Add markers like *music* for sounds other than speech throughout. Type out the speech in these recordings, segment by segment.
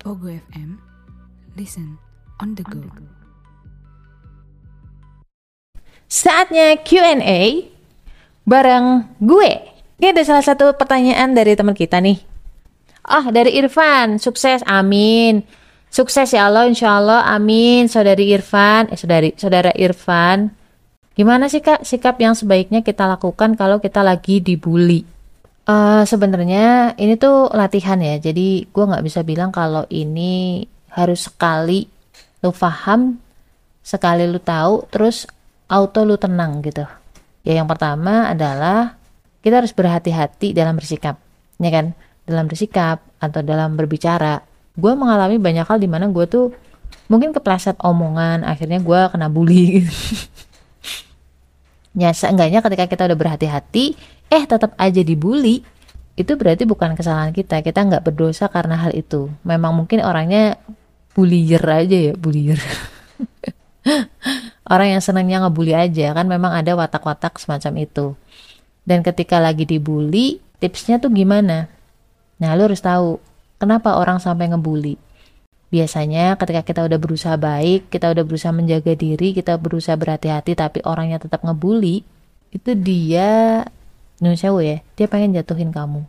Pogo FM. Listen on the go. Saatnya Q&A bareng gue. Ini ada salah satu pertanyaan dari teman kita nih. Ah, dari Irfan. Sukses, amin. Sukses ya Allah, insya Allah, amin. Saudari Irfan, eh saudari, saudara Irfan. Gimana sih kak sikap yang sebaiknya kita lakukan kalau kita lagi dibully? Eh Sebenarnya ini tuh latihan ya, jadi gue nggak bisa bilang kalau ini harus sekali lu paham, sekali lu tahu, terus auto lu tenang gitu. Ya yang pertama adalah kita harus berhati-hati dalam bersikap, ya kan? Dalam bersikap atau dalam berbicara. Gue mengalami banyak hal di mana gue tuh mungkin kepleset omongan, akhirnya gue kena bully gitu. *laughs* ya seenggaknya ketika kita udah berhati-hati, eh tetap aja dibully, itu berarti bukan kesalahan kita. Kita nggak berdosa karena hal itu. Memang mungkin orangnya bullier aja ya, bullier. *laughs* Orang yang senangnya ngebully aja kan memang ada watak-watak semacam itu. Dan ketika lagi dibully, tipsnya tuh gimana? Nah, lu harus tahu kenapa orang sampai ngebully. Biasanya ketika kita udah berusaha baik, kita udah berusaha menjaga diri, kita berusaha berhati-hati tapi orangnya tetap ngebully, itu dia Nyun sewu ya, dia pengen jatuhin kamu.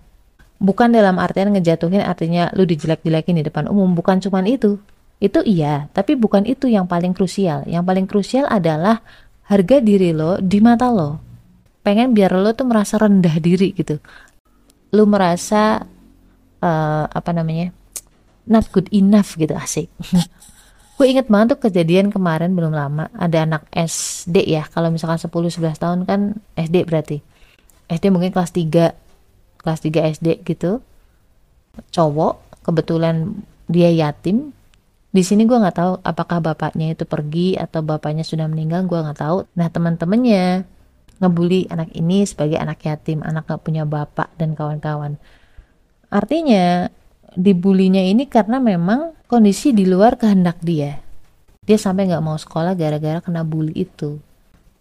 Bukan dalam artian ngejatuhin artinya lu dijelek-jelekin di depan umum, bukan cuman itu. Itu iya, tapi bukan itu yang paling krusial. Yang paling krusial adalah harga diri lo di mata lo. Pengen biar lo tuh merasa rendah diri gitu. Lu merasa eh, apa namanya? not good enough gitu asik. *laughs* Gue inget banget tuh kejadian kemarin belum lama ada anak SD ya kalau misalkan 10-11 tahun kan SD berarti SD mungkin kelas 3 kelas 3 SD gitu. Cowok kebetulan dia yatim. Di sini gue nggak tahu apakah bapaknya itu pergi atau bapaknya sudah meninggal gue nggak tahu. Nah teman-temannya ngebully anak ini sebagai anak yatim anak gak punya bapak dan kawan-kawan. Artinya dibulinya ini karena memang kondisi di luar kehendak dia. Dia sampai nggak mau sekolah gara-gara kena bully itu.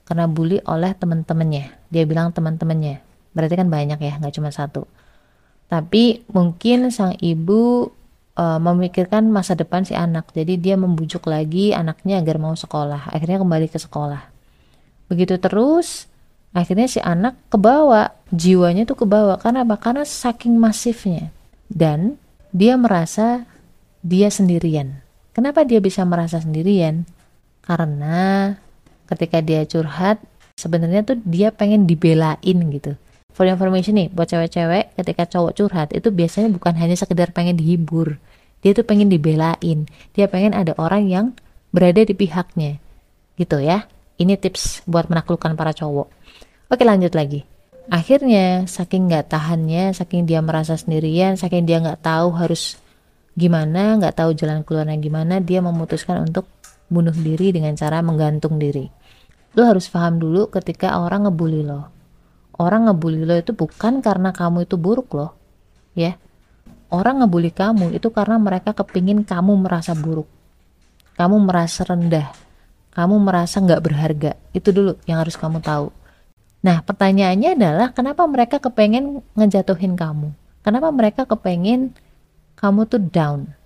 Karena bully oleh teman-temannya. Dia bilang teman-temannya. Berarti kan banyak ya, nggak cuma satu. Tapi mungkin sang ibu e, memikirkan masa depan si anak. Jadi dia membujuk lagi anaknya agar mau sekolah. Akhirnya kembali ke sekolah. Begitu terus, akhirnya si anak kebawa. Jiwanya tuh kebawa. Karena apa? Karena saking masifnya. Dan dia merasa dia sendirian. Kenapa dia bisa merasa sendirian? Karena ketika dia curhat sebenarnya tuh dia pengen dibelain gitu for information nih buat cewek-cewek ketika cowok curhat itu biasanya bukan hanya sekedar pengen dihibur. Dia tuh pengen dibelain. Dia pengen ada orang yang berada di pihaknya. Gitu ya. Ini tips buat menaklukkan para cowok. Oke lanjut lagi. Akhirnya saking nggak tahannya saking dia merasa sendirian saking dia nggak tahu harus gimana nggak tahu jalan keluarnya gimana dia memutuskan untuk bunuh diri dengan cara menggantung diri. Lu harus paham dulu ketika orang ngebully lo. Orang ngebully lo itu bukan karena kamu itu buruk loh. Ya. Orang ngebully kamu itu karena mereka kepingin kamu merasa buruk. Kamu merasa rendah. Kamu merasa nggak berharga. Itu dulu yang harus kamu tahu. Nah, pertanyaannya adalah kenapa mereka kepengen ngejatuhin kamu? Kenapa mereka kepengen kamu tuh down?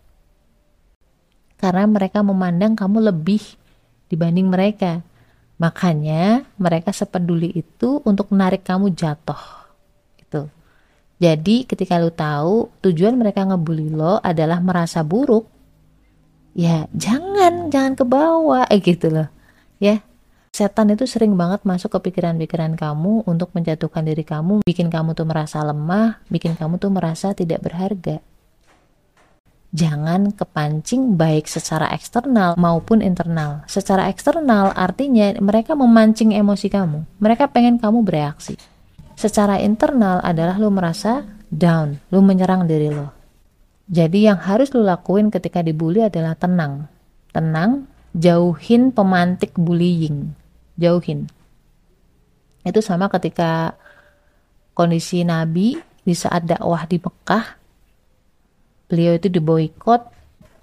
Karena mereka memandang kamu lebih dibanding mereka. Makanya mereka sepeduli itu untuk menarik kamu jatuh. Itu. Jadi ketika lu tahu tujuan mereka ngebully lo adalah merasa buruk, ya jangan, jangan ke bawah, eh gitu loh. Ya, setan itu sering banget masuk ke pikiran-pikiran kamu untuk menjatuhkan diri kamu, bikin kamu tuh merasa lemah, bikin kamu tuh merasa tidak berharga jangan kepancing baik secara eksternal maupun internal. Secara eksternal artinya mereka memancing emosi kamu. Mereka pengen kamu bereaksi. Secara internal adalah lu merasa down, lu menyerang diri lo. Jadi yang harus lu lakuin ketika dibully adalah tenang. Tenang, jauhin pemantik bullying. Jauhin. Itu sama ketika kondisi Nabi di saat dakwah di Mekah beliau itu diboikot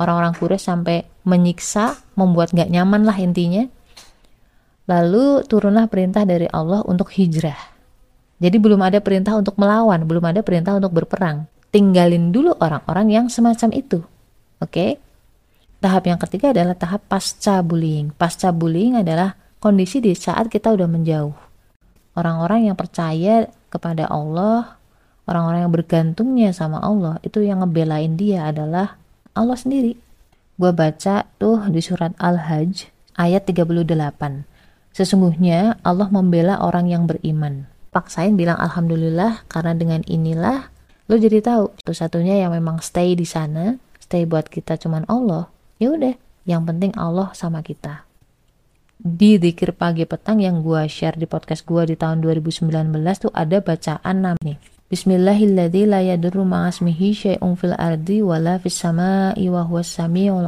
orang-orang Quraisy sampai menyiksa membuat gak nyaman lah intinya lalu turunlah perintah dari Allah untuk hijrah jadi belum ada perintah untuk melawan belum ada perintah untuk berperang tinggalin dulu orang-orang yang semacam itu Oke. Tahap yang ketiga adalah tahap pasca bullying. Pasca bullying adalah kondisi di saat kita udah menjauh. Orang-orang yang percaya kepada Allah, orang-orang yang bergantungnya sama Allah, itu yang ngebelain dia adalah Allah sendiri. Gue baca tuh di surat Al-Hajj ayat 38. Sesungguhnya Allah membela orang yang beriman. Paksain bilang Alhamdulillah karena dengan inilah lo jadi tahu satu-satunya yang memang stay di sana, stay buat kita cuman Allah. Ya udah, yang penting Allah sama kita di Dikir Pagi Petang yang gue share di podcast gue di tahun 2019 tuh ada bacaan namanya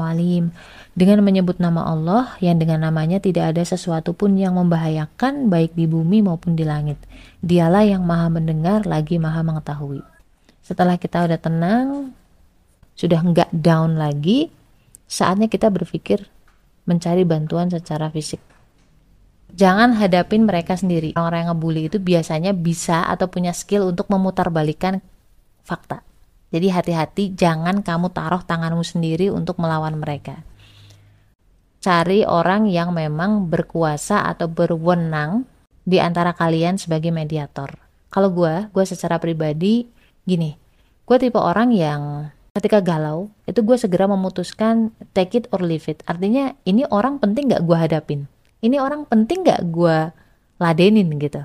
Alim. Dengan menyebut nama Allah yang dengan namanya tidak ada sesuatu pun yang membahayakan baik di bumi maupun di langit. Dialah yang maha mendengar lagi maha mengetahui. Setelah kita udah tenang, sudah nggak down lagi, saatnya kita berpikir mencari bantuan secara fisik. Jangan hadapin mereka sendiri. Orang-orang yang ngebully itu biasanya bisa atau punya skill untuk memutarbalikan fakta. Jadi hati-hati jangan kamu taruh tanganmu sendiri untuk melawan mereka. Cari orang yang memang berkuasa atau berwenang di antara kalian sebagai mediator. Kalau gue, gue secara pribadi gini, gue tipe orang yang ketika galau itu gue segera memutuskan take it or leave it artinya ini orang penting gak gue hadapin ini orang penting gak gue ladenin gitu?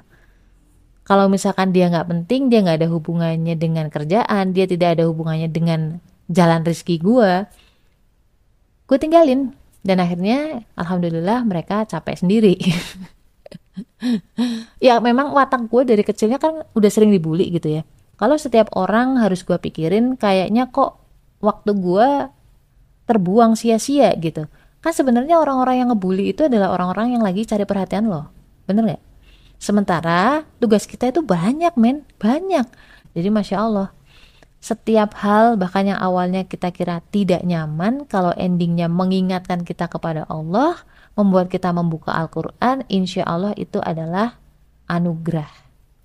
Kalau misalkan dia nggak penting dia nggak ada hubungannya dengan kerjaan dia tidak ada hubungannya dengan jalan rezeki gue gue tinggalin. Dan akhirnya alhamdulillah mereka capek sendiri. *laughs* Ya memang watak gue dari kecilnya kan udah sering dibully gitu ya. Kalau setiap orang harus gue pikirin kayaknya kok waktu gue terbuang sia-sia gitu kan sebenarnya orang-orang yang ngebully itu adalah orang-orang yang lagi cari perhatian lo bener gak? sementara tugas kita itu banyak men. Banyak. Jadi masya Allah setiap hal bahkan yang awalnya kita kira tidak nyaman kalau endingnya mengingatkan kita kepada Allah membuat kita membuka Al-Quran insya Allah itu adalah anugerah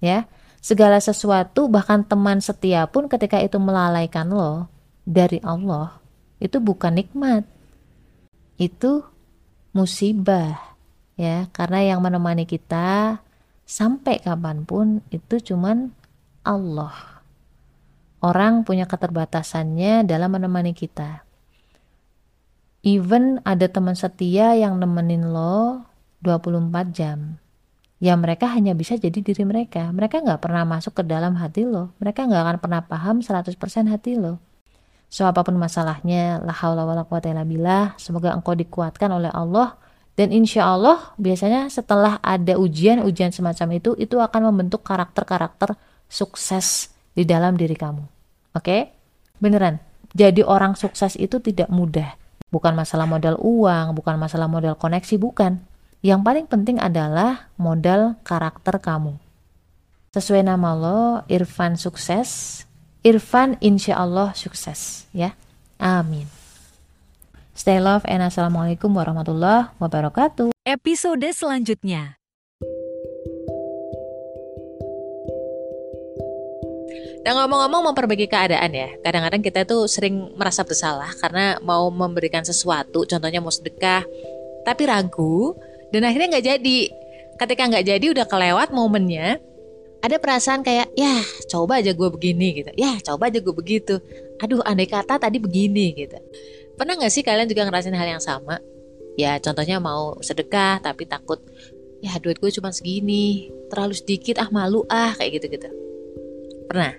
ya. Segala sesuatu bahkan teman setia pun ketika itu melalaikan lo dari Allah itu bukan nikmat itu musibah ya karena yang menemani kita sampai kapan pun itu cuman Allah orang punya keterbatasannya dalam menemani kita even ada teman setia yang nemenin lo 24 jam ya mereka hanya bisa jadi diri mereka. Mereka nggak pernah masuk ke dalam hati lo. Mereka nggak akan pernah paham 100% hati lo. So apa pun masalahnya, la haula wala quwata illa billah, semoga engkau dikuatkan oleh Allah dan insya Allah biasanya setelah ada ujian-ujian semacam itu, itu akan membentuk karakter-karakter sukses di dalam diri kamu. Oke? Okay? Beneran. Jadi orang sukses itu tidak mudah. Bukan masalah modal uang, bukan masalah modal koneksi, bukan yang paling penting adalah modal karakter kamu. Sesuai nama lo, Irfan sukses. Irfan insya Allah sukses. Ya, amin. Stay love and assalamualaikum warahmatullahi wabarakatuh. Episode selanjutnya. Nah ngomong-ngomong memperbaiki keadaan ya Kadang-kadang kita tuh sering merasa bersalah Karena mau memberikan sesuatu Contohnya mau sedekah Tapi ragu dan akhirnya nggak jadi ketika nggak jadi udah kelewat momennya ada perasaan kayak ya coba aja gue begini gitu. Ya coba aja gue begitu. Aduh andai kata tadi begini gitu. Pernah nggak sih kalian juga ngerasain hal yang sama? Ya contohnya mau sedekah tapi takut ya duit gue cuma segini terlalu sedikit ah malu ah kayak gitu gitu pernah